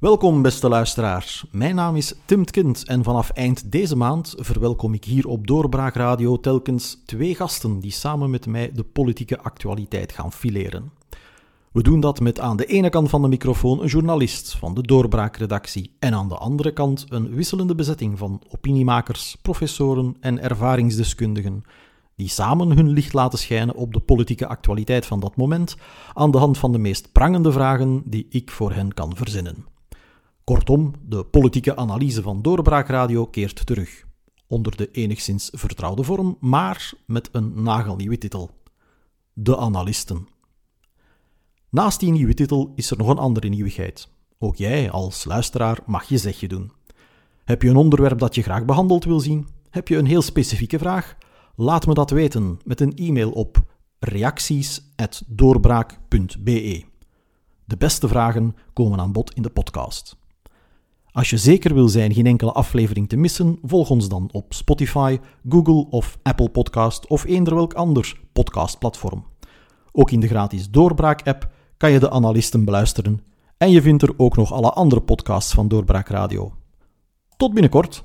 Welkom, beste luisteraars. Mijn naam is Tim Kind en vanaf eind deze maand verwelkom ik hier op Doorbraak Radio telkens twee gasten die samen met mij de politieke actualiteit gaan fileren. We doen dat met aan de ene kant van de microfoon een journalist van de Doorbraakredactie en aan de andere kant een wisselende bezetting van opiniemakers, professoren en ervaringsdeskundigen die samen hun licht laten schijnen op de politieke actualiteit van dat moment aan de hand van de meest prangende vragen die ik voor hen kan verzinnen. Kortom, de politieke analyse van Doorbraakradio keert terug. Onder de enigszins vertrouwde vorm, maar met een nagelnieuwe titel. De Analisten. Naast die nieuwe titel is er nog een andere nieuwigheid. Ook jij als luisteraar mag je zegje doen. Heb je een onderwerp dat je graag behandeld wil zien? Heb je een heel specifieke vraag? Laat me dat weten met een e-mail op reacties.doorbraak.be. De beste vragen komen aan bod in de podcast. Als je zeker wil zijn geen enkele aflevering te missen, volg ons dan op Spotify, Google of Apple Podcast of eender welk ander podcastplatform. Ook in de gratis Doorbraak-app kan je de analisten beluisteren en je vindt er ook nog alle andere podcasts van Doorbraak Radio. Tot binnenkort!